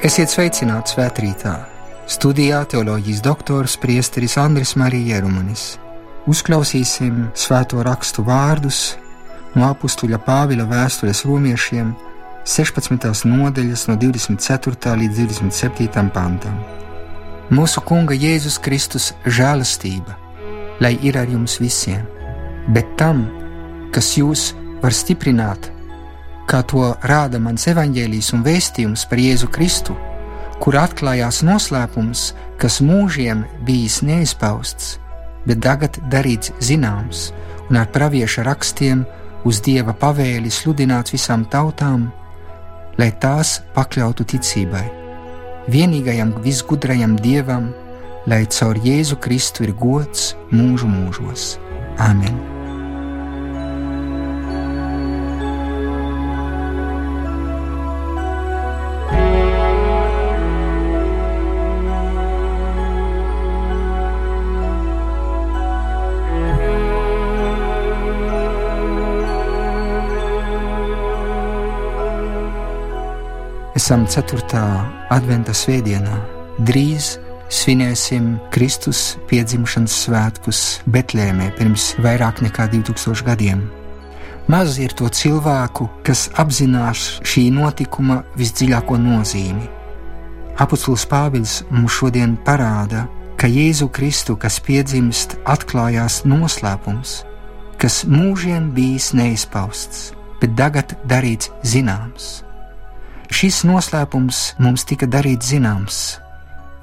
Esiet sveicināti svētkrītā. Studijā teoloģijas doktors Priesteris Andris Marija Jerumanis. Uzklausīsim svēto rakstu vārdus no apakstuļa Pāvila vēstules romiešiem 16. nodaļas no 24. līdz 27. pantam. Mūsu Kunga Jēzus Kristus žēlastība, lai ir ar jums visiem, bet tam, kas jūs var stiprināt kā to rāda mans evaņģēlijs un vēstījums par Jēzu Kristu, kur atklājās noslēpums, kas mūžiem bijis neizpausts, bet tagad darīts zināms un ar pravieša rakstiem uz Dieva pavēli sludināts visām tautām, lai tās pakļautu ticībai. Vienīgajam visgudrajam Dievam, lai caur Jēzu Kristu ir gods mūžu mūžos. Āmen! Esam 4. adventa svētdienā. Drīz svinēsim Kristus piedzimšanas svētkus Betlēmē pirms vairāk nekā 2000 gadiem. Maz ir to cilvēku, kas apzinās šī notikuma visdziļāko nozīmi. Apostols Pāvils mums šodien parāda, ka Jēzu Kristu, kas piedzimst, atklājās noslēpums, kas mūžiem bijis neizpausts, bet tagad darīts zināms. Šis noslēpums mums tika darīts zināms,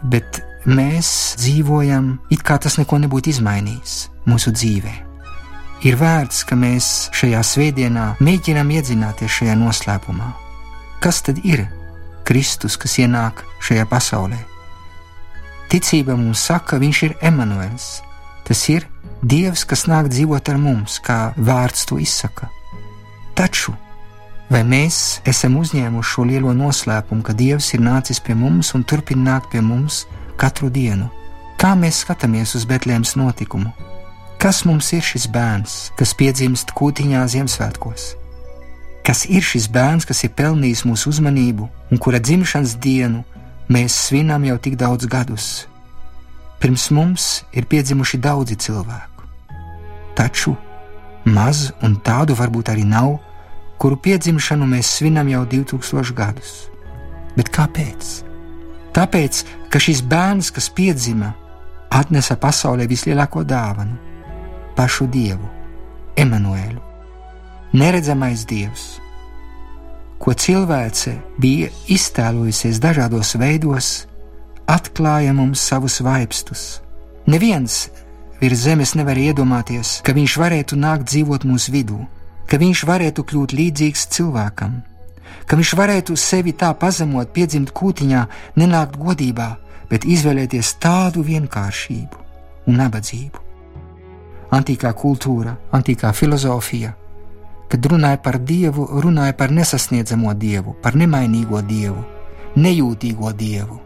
bet mēs dzīvojam, it kā tas neko nebūtu izmainījis mūsu dzīvē. Ir vērts, ka mēs šajā svētdienā mēģinām iedzināties šajā noslēpumā. Kas tad ir Kristus, kas ienāk šajā pasaulē? Ticība mums saka, ka Viņš ir Emanuēls. Tas ir Dievs, kas nāk dzīvot ar mums, kā vārds to izsaka. Taču Vai mēs esam uzņēmuši šo lielo noslēpumu, ka Dievs ir nācis pie mums un turpina nākt pie mums katru dienu? Kā mēs skatāmies uz Betlēmas notikumu? Kas mums ir šis bērns, kas piedzimst kūtiņā Ziemassvētkos? Kas ir šis bērns, kas ir pelnījis mūsu uzmanību un kura dzimšanas dienu mēs svinām jau tik daudz gadus? Pirms mums ir piedzimuši daudzi cilvēku, taču maz un tādu varbūt arī nav kuru piedzimšanu mēs svinam jau 2000 gadus. Bet kāpēc? Tāpēc, ka šis bērns, kas piedzima, atnesa pasaulē vislielāko dāvanu - pašu Dievu, Emanuēlu, neredzamais Dievs, ko cilvēce bija iztēlojusies dažādos veidos, atklāja mums savus vaipstus. Neviens virs zemes nevar iedomāties, ka viņš varētu nākt dzīvot mūsu vidū ka viņš varētu kļūt līdzīgs cilvēkam, ka viņš varētu sevi tā pazemot, piedzimt kūtiņā, nenākt godībā, bet izvēlēties tādu vienkāršību un nabadzību. Antīkā kultūra, antīkā filozofija, kad runāja par dievu, runāja par nesasniedzamo dievu, par nemainīgo dievu, nejūtīgo dievu,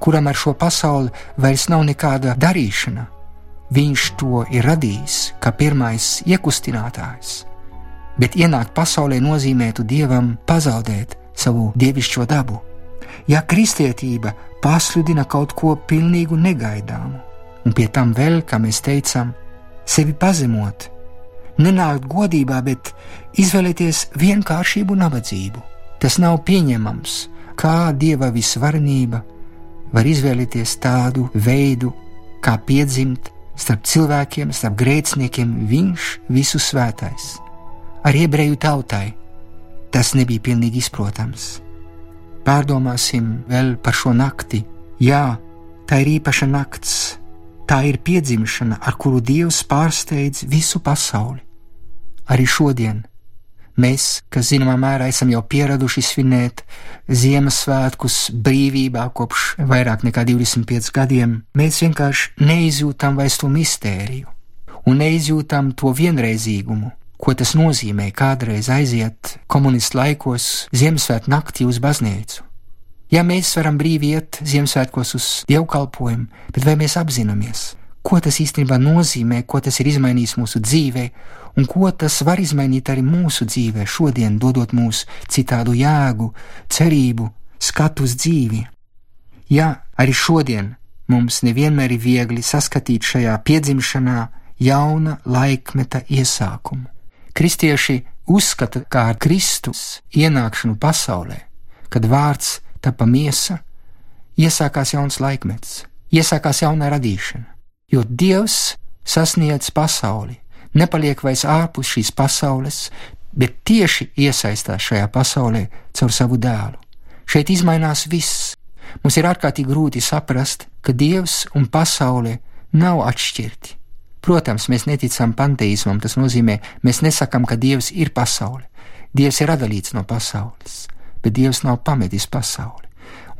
kuram ar šo pasauli vairs nav nekāda darīšana. Viņš to ir radījis kā pirmais iekustinātājs bet ienākt pasaulē nozīmētu dievam pazaudēt savu dievišķo dabu. Ja kristietība pasludina kaut ko pilnīgi negaidāmu, un pie tam vēl, kā mēs teicām, sevi pazemot, nenākt godībā, bet izvēlēties vienkāršību un nabadzību, tas nav pieņemams, kā dieva visvarenība var izvēlēties tādu veidu, kā piedzimt starp cilvēkiem, starp grēciniekiem, viņš visu svētais arī ebreju tautai. Tas nebija pilnīgi izprotams. Pārdomāsim vēl par šo nakti. Jā, tā ir īpaša nakts, tā ir piedzimšana, ar kuru Dievs pārsteidz visu pasauli. Arī šodien mēs, kas zināmā mērā esam jau pieraduši svinēt Ziemassvētkus brīvībā kopš vairāk nekā 25 gadiem, mēs vienkārši neizjūtam vairs to mistēriju un neizjūtam to vienreizīgumu, ko tas nozīmē kādreiz aiziet komunistu laikos Ziemassvētku naktī uz baznīcu. Ja mēs varam brīvi iet Ziemassvētkos uz dievkalpojumu, bet vai mēs apzināmies, ko tas īstenībā nozīmē, ko tas ir izmainījis mūsu dzīvē, un ko tas var izmainīt arī mūsu dzīvē, šodien dodot mums citādu jēgu, cerību, skatu uz dzīvi. Jā, arī šodien mums nevienmēr ir viegli saskatīt šajā piedzimšanā jauna laikmeta iesākumu. Kristieši uzskata, kā ar Kristus ienākšanu pasaulē, kad vārds tapa miesa, iesākās jauns laikmets, iesākās jauna radīšana, jo Dievs sasniedz pasauli, nepaliek vairs ārpus šīs pasaules, bet tieši iesaistās šajā pasaulē caur savu dēlu. Šeit mainās viss. Mums ir ārkārtīgi grūti saprast, ka Dievs un pasaule nav atšķirti. Protams, mēs neticam panteismam, tas nozīmē, mēs nesakām, ka Dievs ir pasaule. Dievs ir atdalīts no pasaules, bet Dievs nav pametis pasauli.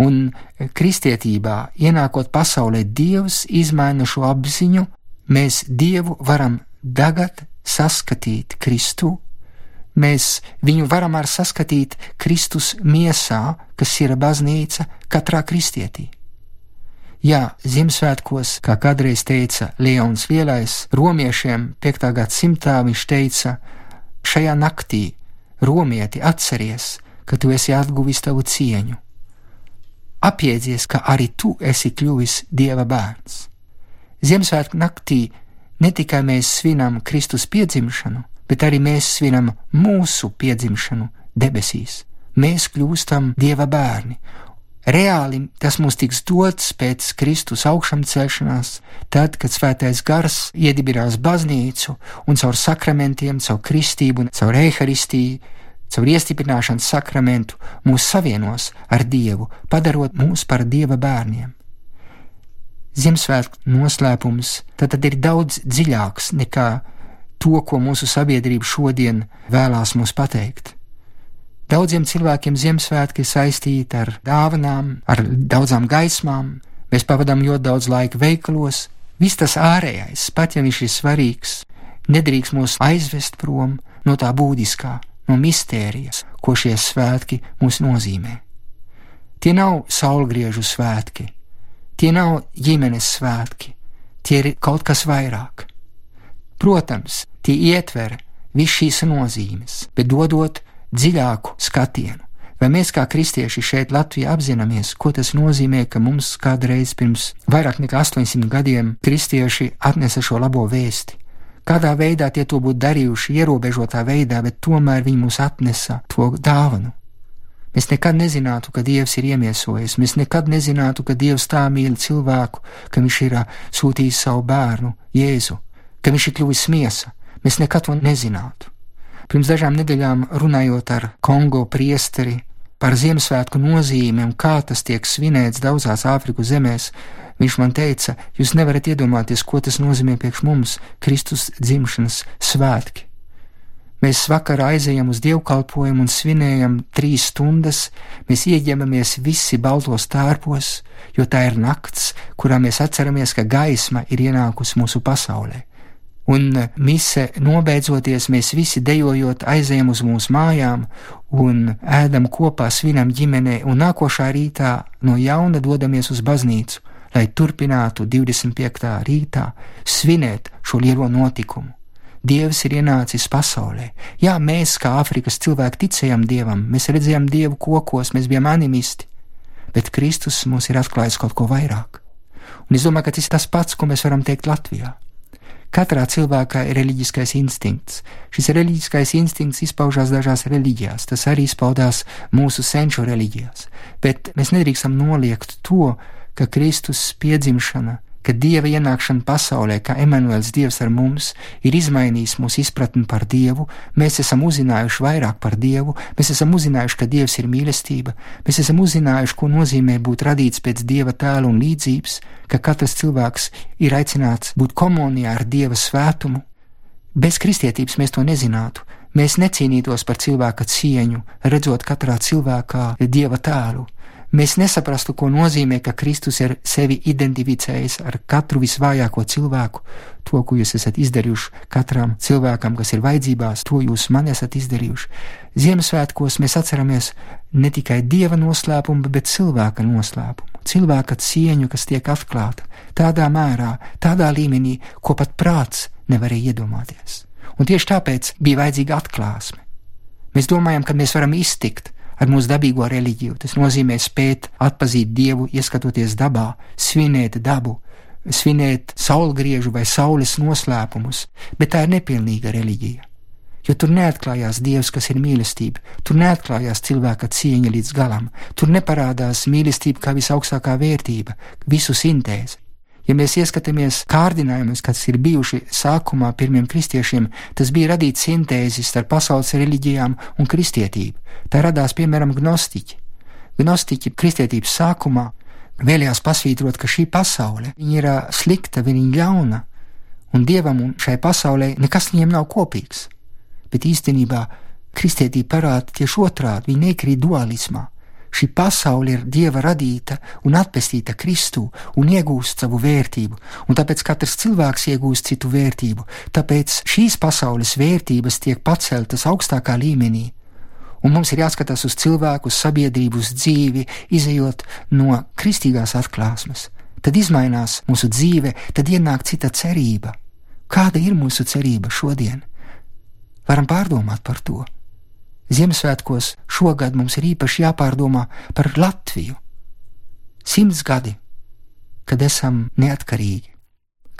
Un kristietībā, ienākot pasaulē, Dievs izmaina šo apziņu, mēs Dievu varam tagad saskatīt Kristu mēs viņu varam arī saskatīt Kristus miesā, kas ir baznīca katrā kristietī. Jā, Ziemassvētkos, kā kādreiz teica Leons Lielais, romiešiem 5. gadsimtā viņš teica: Šajā naktī, romieti, atceries, ka tu esi atguvis tavu cieņu. Apjēdzies, ka arī tu esi kļuvis Dieva bērns. Ziemassvētku naktī ne tikai mēs svinam Kristus piedzimšanu, bet arī mēs svinam mūsu piedzimšanu debesīs. Mēs kļūstam Dieva bērni. Reāli tas mums tiks dots pēc Kristus augšām celšanās, tad, kad Svētais Gars iedibinās baznīcu un caur sakramentiem, caur kristību, caur eharistiju, caur iestiprināšanas sakramentu mūs savienos ar Dievu, padarot mūs par Dieva bērniem. Ziemassvētku noslēpums tad, tad ir daudz dziļāks nekā to, ko mūsu sabiedrība šodien vēlās mums pateikt. Daudziem cilvēkiem Ziemassvētki ir saistīti ar dāvanām, ar daudzām gaismām, mēs pavadām ļoti daudz laika veikalos. Viss tas ārējais, pat ja viņš ir svarīgs, nedrīkst mūs aizvest prom no tā būtiskā, no mistērijas, ko šie svētki mums nozīmē. Tie nav saulgriežu svētki, tie nav ģimenes svētki, tie ir kaut kas vairāk. Protams, tie ietver visu šīs nozīmes, bet dodot dziļāku skatienu. Vai mēs kā kristieši šeit Latvijā apzināmies, ko tas nozīmē, ka mums kādreiz pirms vairāk nekā 800 gadiem kristieši atnesa šo labo vēsti? Kādā veidā tie to būtu darījuši, ierobežotā veidā, bet tomēr viņi mums atnesa to dāvanu. Mēs nekad nezinātu, ka Dievs ir iemiesojies, mēs nekad nezinātu, ka Dievs tā mīl cilvēku, ka Viņš ir sūtījis savu bērnu, Jēzu, ka viņš ir kļuvis miesa, mēs nekad to nezinātu. Pirms dažām nedēļām runājot ar Kongo priesteri par Ziemassvētku nozīmi un kā tas tiek svinēts daudzās Āfrikas zemēs, viņš man teica, jūs nevarat iedomāties, ko tas nozīmē priekš mums Kristus dzimšanas svētki. Mēs vakarā aizejam uz dievkalpojumu un svinējam trīs stundas, mēs ieņemamies visi baltos tērpos, jo tā ir nakts, kurā mēs atceramies, ka gaisma ir ienākusi mūsu pasaulē un mise nobeidzoties, mēs visi dejojot aizējam uz mūsu mājām un ēdam kopā, svinam ģimenē, un nākošā rītā no jauna dodamies uz baznīcu, lai turpinātu 25. rītā svinēt šo lielo notikumu. Dievs ir ienācis pasaulē. Jā, mēs, kā Āfrikas cilvēki, ticējām Dievam, mēs redzējām Dievu kokos, mēs bijām animisti, bet Kristus mums ir atklājis kaut ko vairāk. Un es domāju, ka tas ir tas pats, ko mēs varam teikt Latvijā. Katrā cilvēkā ir reliģiskais instinkts. Šis reliģiskais instinkts izpaužās dažās reliģijās, tas arī izpaudās mūsu senču reliģijās, bet mēs nedrīkstam noliegt to, ka Kristus piedzimšana ka Dieva ienākšana pasaulē, kā Emanuēls Dievs ar mums, ir izmainījis mūsu izpratni par Dievu, mēs esam uzzinājuši vairāk par Dievu, mēs esam uzzinājuši, ka Dievs ir mīlestība, mēs esam uzzinājuši, ko nozīmē būt radīts pēc Dieva tēla un līdzības, ka katrs cilvēks ir aicināts būt komunijā ar Dieva svētumu. Bez kristietības mēs to nezinātu. Mēs necīnītos par cilvēka cieņu, redzot katrā cilvēkā dieva tēlu, mēs nesaprastu, ko nozīmē, ka Kristus ir sevi identificējis ar katru visvājāko cilvēku. To, ko jūs esat izdarījuši katram cilvēkam, kas ir vajadzībās, to jūs man esat izdarījuši. Ziemassvētkos mēs atceramies ne tikai dieva noslēpumu, bet cilvēka noslēpumu, cilvēka cieņu, kas tiek atklāta tādā mērā, tādā līmenī, ko pat prāts nevarēja iedomāties. Un tieši tāpēc bija vajadzīga atklāsme. Mēs domājam, ka mēs varam iztikt ar mūsu dabīgo reliģiju. Tas nozīmē spēt atpazīt dievu, ieskatoties dabā, svinēt dabu, svinēt saulgriežu vai saules noslēpumus, bet tā ir nepilnīga reliģija. Jo tur neatklājās Dievs, kas ir mīlestība, tur neatklājās cilvēka cieņa līdz galam, tur neparādās mīlestība kā visaugstākā vērtība, visu sintēze. Ja mēs ieskatāmies kārdinājumus, kas ir bijuši sākumā pirmiem kristiešiem, tas bija radīt sintēzi starp pasaules reliģijām un kristietību. Tā radās piemēram gnostiķi. Gnostiķi kristietības sākumā vēlējās pasvītrot, ka šī pasaule ir slikta, viņa ir ļauna, un dievam un šai pasaulē nekas viņiem nav kopīgs. Bet īstenībā kristietība parāda tieši otrādi, viņa nekrīt dualismā. Šī pasaule ir dieva radīta un atpestīta Kristū un iegūst savu vērtību, un tāpēc katrs cilvēks iegūst citu vērtību, tāpēc šīs pasaules vērtības tiek paceltas augstākā līmenī, un mums ir jāskatās uz cilvēku, uz sabiedrību, uz dzīvi, izējot no kristīgās atklāsmes. Tad mainās mūsu dzīve, tad ienāk cita cerība. Kāda ir mūsu cerība šodien? Varam pārdomāt par to. Ziemassvētkos šogad mums ir īpaši jāpārdomā par Latviju. Simts gadi, kad esam neatkarīgi.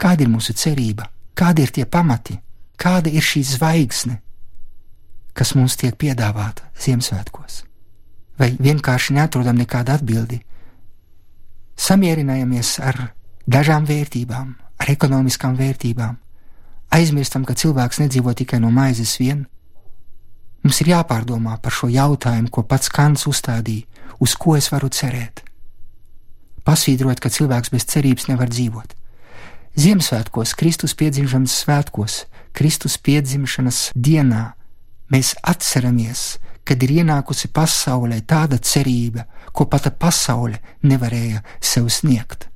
Kāda ir mūsu cerība, kādi ir tie pamati, kāda ir šī zvaigzne, kas mums tiek piedāvāta Ziemassvētkos? Vai vienkārši neatrodam nekādu atbildi? Samierinājamies ar dažām vērtībām, ar ekonomiskām vērtībām, aizmirstam, ka cilvēks nedzīvo tikai no maizes vien. Mums ir jāpārdomā par šo jautājumu, ko pats Kants uzstādīja, uz ko es varu cerēt. Pasvītrot, ka cilvēks bez cerības nevar dzīvot. Ziemassvētkos, Kristus piedzimšanas svētkos, Kristus piedzimšanas dienā mēs atceramies, kad ir ienākusi pasaulē tāda cerība, ko pata pasaule nevarēja sev sniegt.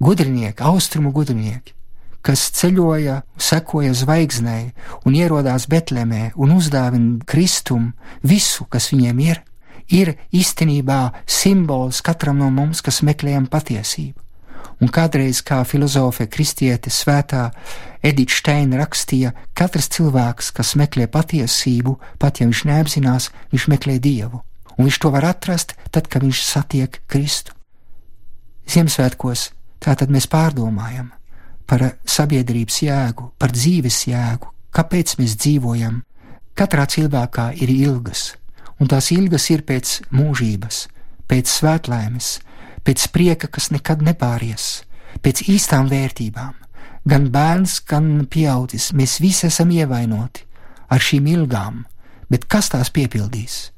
Gudrinieki, austrumu gudrinieki, kas ceļoja, sekoja zvaigznei un ierodās Betlemē un uzdāvina Kristum visu, kas viņiem ir, ir īstenībā simbols katram no mums, kas meklējam patiesību. Un kādreiz kā filozofe kristiete svētā Edita Steina rakstīja, katrs cilvēks, kas meklē patiesību, pat ja viņš neapzinās, viņš meklē Dievu, un viņš to var atrast tad, kad viņš satiek Kristu. Ziemassvētkos tātad mēs pārdomājam par sabiedrības jēgu, par dzīves jēgu, kāpēc mēs dzīvojam. Katrā cilvēkā ir ilgas, un tās ilgas ir pēc mūžības, pēc svētlaimes, pēc prieka, kas nekad nepāries, pēc īstām vērtībām. Gan bērns, gan pieaudzis, mēs visi esam ievainoti ar šīm ilgām, bet kas tās piepildīs?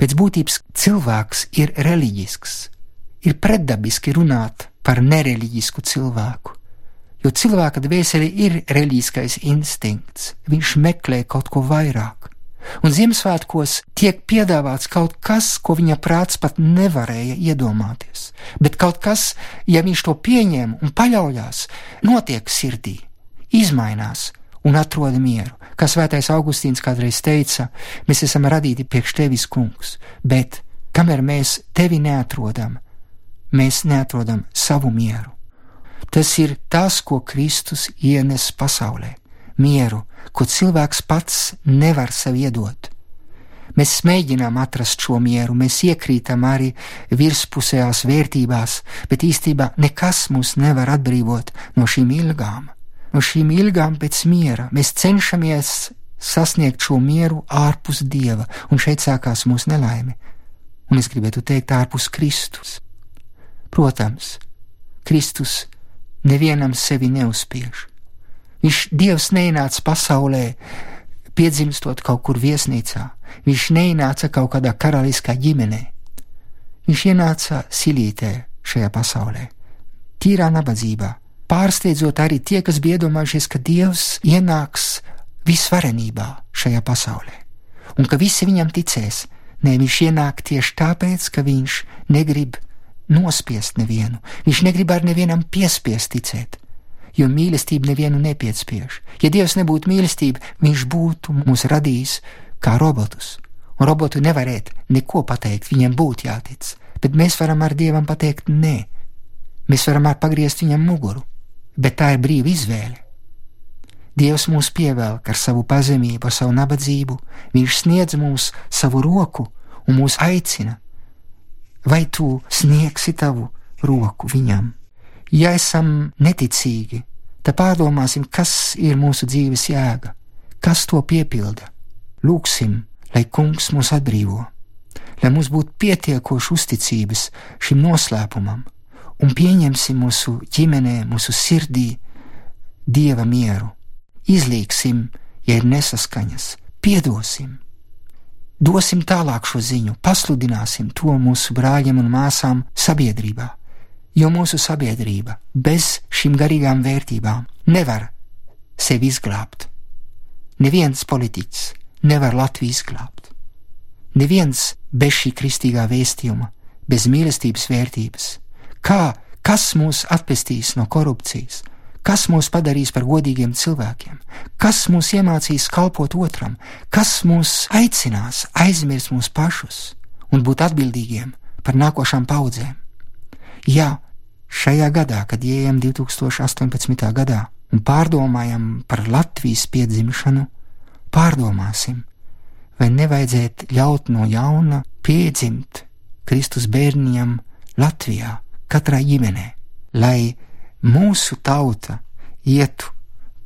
Pēc būtības cilvēks ir reliģisks, ir pretdabiski runāt par nereliģisku cilvēku, jo cilvēka dvēsele ir reliģiskais instinkts, viņš meklē kaut ko vairāk. Un Ziemassvētkos tiek piedāvāts kaut kas, ko viņa prāts pat nevarēja iedomāties. Bet kaut kas, ja viņš to pieņem un paļaujas, notiek sirdī, izmainās un atrod mieru. Kā svētais Augustīns kādreiz teica, mēs esam radīti priekš tevis, kungs, bet kamēr mēs tevi neatrodam, mēs neatrodam savu mieru. Tas ir tas, ko Kristus ienes pasaulē mieru, ko cilvēks pats nevar sev iedot. Mēs mēģinām atrast šo mieru, mēs iekrītam arī virspusējās vērtībās, bet īstenībā nekas mūs nevar atbrīvot no šīm ilgām. No šīm ilgām pēc miera mēs cenšamies sasniegt šo mieru ārpus dieva, un šeit sākās mūsu nelaime. Un es gribētu teikt, ārpus Kristus. Protams, Kristus nevienam sevi neuzspiež. Viņš Dievs neienāca pasaulē, piedzimstot kaut kur viesnīcā. Viņš neienāca kaut kādā karaliskā ģimenē. Viņš ienāca silītē šajā pasaulē, tīrā nabadzībā, pārsteidzot arī tie, kas bija iedomājušies, ka Dievs ienāks visvarenībā šajā pasaulē, un ka visi viņam ticēs. Nē, viņš ienāk tieši tāpēc, ka viņš negrib nospiest nevienu, viņš negrib ar nevienam piespiest ticēt jo mīlestība nevienu nepiespiež. Ja Dievs nebūtu mīlestība, viņš būtu mūs radījis kā robotus. Un robotu nevarētu neko pateikt, viņiem būtu jātic, bet mēs varam ar Dievam pateikt nē. Mēs varam arī pagriezt viņam muguru, bet tā ir brīva izvēle. Dievs mūs pievelk ar savu pazemību, ar savu nabadzību, Viņš sniedz mums savu roku un mūs aicina. Vai tu sniegsi tavu roku viņam? Ja esam neticīgi, tad pārdomāsim, kas ir mūsu dzīves jēga, kas to piepilda. Lūksim, lai Kungs mūs atbrīvo, lai mums būtu pietiekoši uzticības šim noslēpumam, un pieņemsim mūsu ģimenē, mūsu sirdī dieva mieru. Izlīgsim, ja ir nesaskaņas, piedosim, dosim tālāk šo ziņu, pasludināsim to mūsu brāļiem un māsām sabiedrībā jo mūsu sabiedrība bez šīm garīgām vērtībām nevar sevi izglābt. Neviens politiķis nevar Latviju izglābt. Neviens bez šī kristīgā vēstījuma, bez mīlestības vērtības. Kā, kas mūs atpestīs no korupcijas, kas mūs padarīs par godīgiem cilvēkiem, kas mūs iemācīs kalpot otram, kas mūs aicinās aizmirst mūs pašus un būt atbildīgiem par nākošām paudzēm. Jā, šajā gadā, kad ejam 2018. gadā un pārdomājam par Latvijas piedzimšanu, pārdomāsim, vai nevajadzētu ļaut no jauna piedzimt Kristus bērniem Latvijā, katrā ģimenē, lai mūsu tauta ietu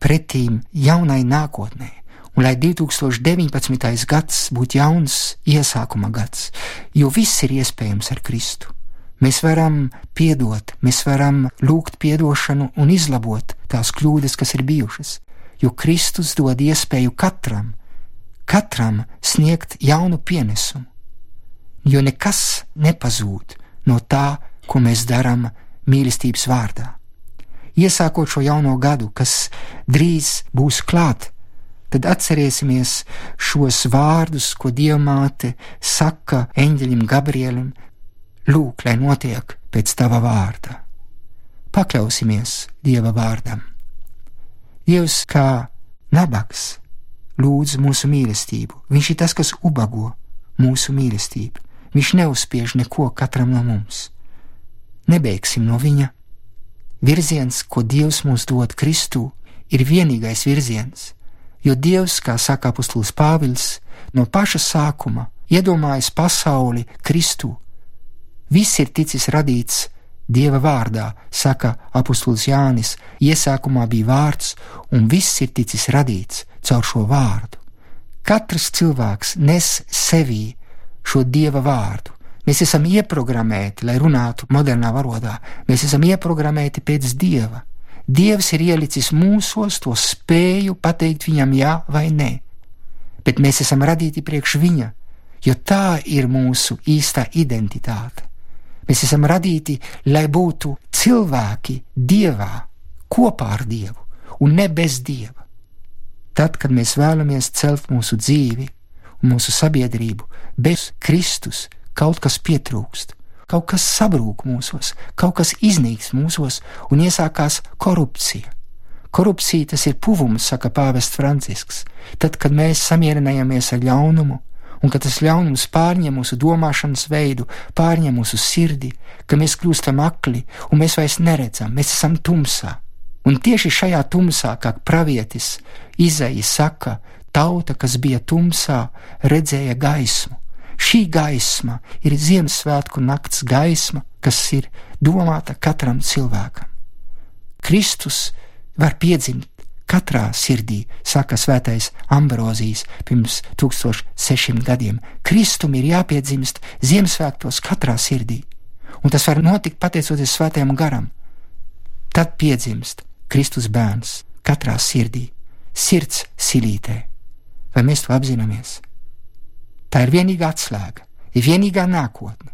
pretīm jaunai nākotnē, un lai 2019. gads būtu jauns iesākuma gads, jo viss ir iespējams ar Kristu. Mēs varam piedot, mēs varam lūgt atdošanu un izlabot tās kļūdas, kas ir bijušas, jo Kristus dod iespēju katram, katram sniegt jaunu pienesumu. Jo nekas nepazūd no tā, ko mēs darām mīlestības vārdā. Iesākot šo jauno gadu, kas drīz būs klāt, tad atcerēsimies šos vārdus, ko Dievmāte saka eņģelim Gabrielim, lūk, lai notiek pēc tava vārda. Pakļausimies Dieva vārdam. Dievs kā nabaks lūdz mūsu mīlestību. Viņš ir tas, kas ubago mūsu mīlestību. Viņš neuzspiež neko katram no mums. Nebeigsim no viņa. Virziens, ko Dievs mums dod Kristū, ir vienīgais virziens, jo Dievs, kā saka apustulis Pāvils, no paša sākuma iedomājas pasauli Kristū Viss ir ticis radīts Dieva vārdā, saka apustulis Jānis, iesākumā bija vārds, un viss ir ticis radīts caur šo vārdu. Katrs cilvēks nes sevī šo Dieva vārdu. Mēs esam ieprogrammēti, lai runātu modernā valodā, mēs esam ieprogrammēti pēc Dieva. Dievs ir ielicis mūsos to spēju pateikt viņam jā vai nē, bet mēs esam radīti priekš viņa, jo tā ir mūsu īstā identitāte. Mēs esam radīti, lai būtu cilvēki dievā, kopā ar dievu un ne bez dieva. Tad, kad mēs vēlamies celt mūsu dzīvi un mūsu sabiedrību bez Kristus, kaut kas pietrūkst, kaut kas sabrūk mūsos, kaut kas iznīks mūsos un iesākās korupcija. Korupcija tas ir puvums, saka pāvests Francisks. Tad, kad mēs samierinājamies ar ļaunumu, un ka tas ļaunums pārņem mūsu domāšanas veidu, pārņem mūsu sirdi, ka mēs kļūstam akli un mēs vairs neredzam, mēs esam tumsā. Un tieši šajā tumsā, kā pravietis Izaija saka, tauta, kas bija tumsā, redzēja gaismu. Šī gaisma ir Ziemassvētku nakts gaisma, kas ir domāta katram cilvēkam. Kristus var piedzimt katrā sirdī, saka svētais Ambrozijas pirms 1600 gadiem. Kristum ir jāpiedzimst Ziemassvētkos katrā sirdī, un tas var notikt pateicoties svētajam garam. Tad piedzimst Kristus bērns katrā sirdī, sirds silītē. Vai mēs to apzināmies? Tā ir vienīgā atslēga, ir vienīgā nākotne,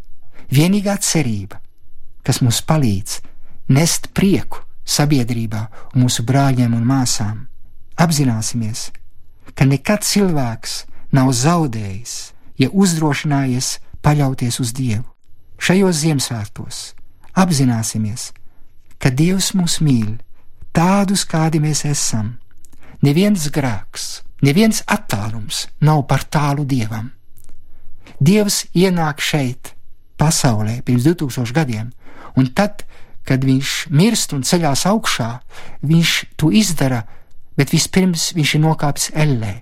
vienīgā cerība, kas mums palīdz nest prieku sabiedrībā un mūsu brāļiem un māsām. Apzināsimies, ka nekad cilvēks nav zaudējis, ja uzdrošinājies paļauties uz Dievu. Šajos Ziemassvētkos apzināsimies, ka Dievs mūs mīl tādus, kādi mēs esam. Neviens grēks, neviens attālums nav par tālu Dievam. Dievs ienāk šeit, pasaulē, pirms 2000 gadiem, un tad kad viņš mirst un ceļās augšā, viņš to izdara bet vispirms viņš ir nokāpis ellē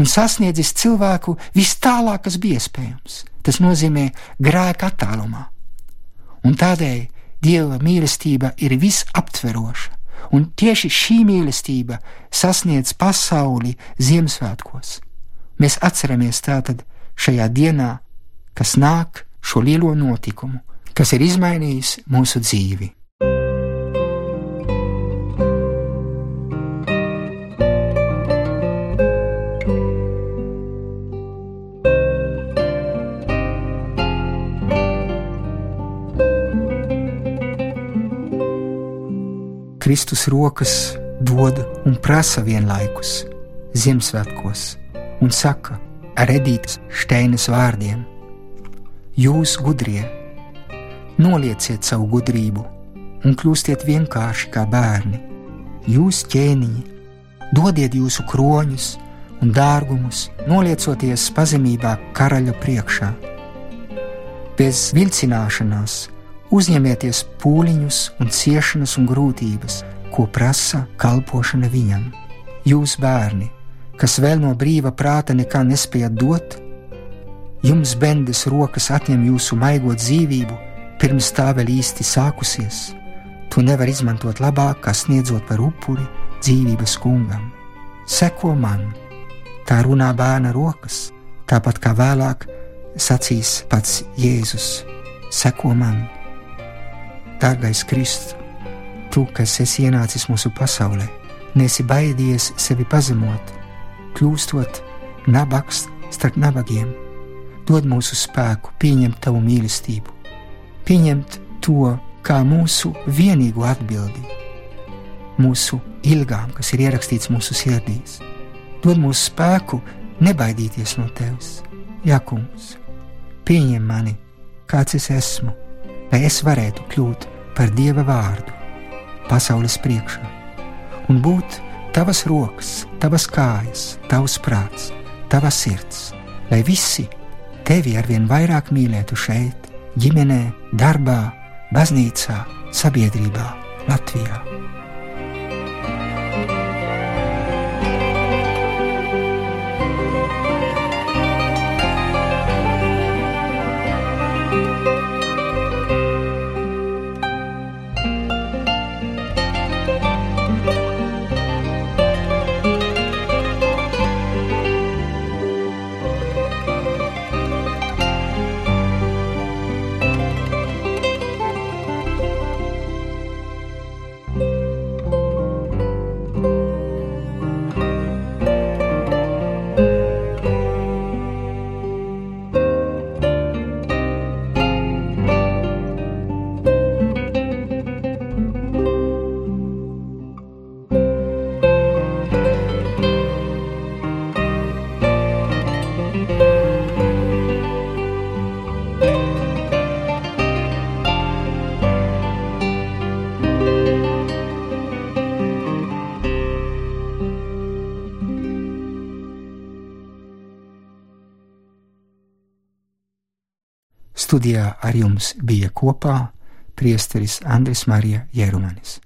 un sasniedzis cilvēku vis tālāk, kas bija iespējams. Tas nozīmē grēka attālumā. Un tādēļ Dieva mīlestība ir visaptveroša, un tieši šī mīlestība sasniedz pasauli Ziemassvētkos. Mēs atceramies tātad šajā dienā, kas nāk šo lielo notikumu, kas ir izmainījis mūsu dzīvi. Kristus rokas dod un prasa vienlaikus Ziemassvētkos un saka ar Edītas Steinas vārdiem: Jūs gudrie, nolieciet savu gudrību un kļūstiet vienkārši kā bērni. Jūs ķēniņi, dodiet jūsu kroņus un dārgumus, noliecoties pazemībā karaļa priekšā. Bez vilcināšanās uzņemieties pūliņus un ciešanas un grūtības, ko prasa kalpošana viņam. Jūs, bērni, kas vēl no brīva prāta nekā nespējat dot, jums bendes rokas atņem jūsu maigo dzīvību, pirms tā vēl īsti sākusies. To nevar izmantot labāk, kā sniedzot par upuri dzīvības kungam. Seko man, tā runā bērna rokas, tāpat kā vēlāk sacīs pats Jēzus: Seko man! Dārgais Kristus, tu, kas esi ienācis mūsu pasaulē, nesi baidījies sevi pazemot, kļūstot nabaks starp nabagiem. Dod mūsu spēku, pieņemt tavu mīlestību, pieņemt to kā mūsu vienīgo atbildi, mūsu ilgām, kas ir ierakstīts mūsu sirdīs. Dod mūsu spēku nebaidīties no tevis, Jākungs, pieņem mani, kāds es esmu, lai es varētu kļūt par Dieva vārdu pasaules priekšā un būt tavas rokas, tavas kājas, tavs prāts, tava sirds, lai visi tevi arvien vairāk mīlētu šeit, ģimenē, darbā, baznīcā, sabiedrībā, Latvijā. Studijā ar jums bija kopā priesteris Andris Marija Jerumanis.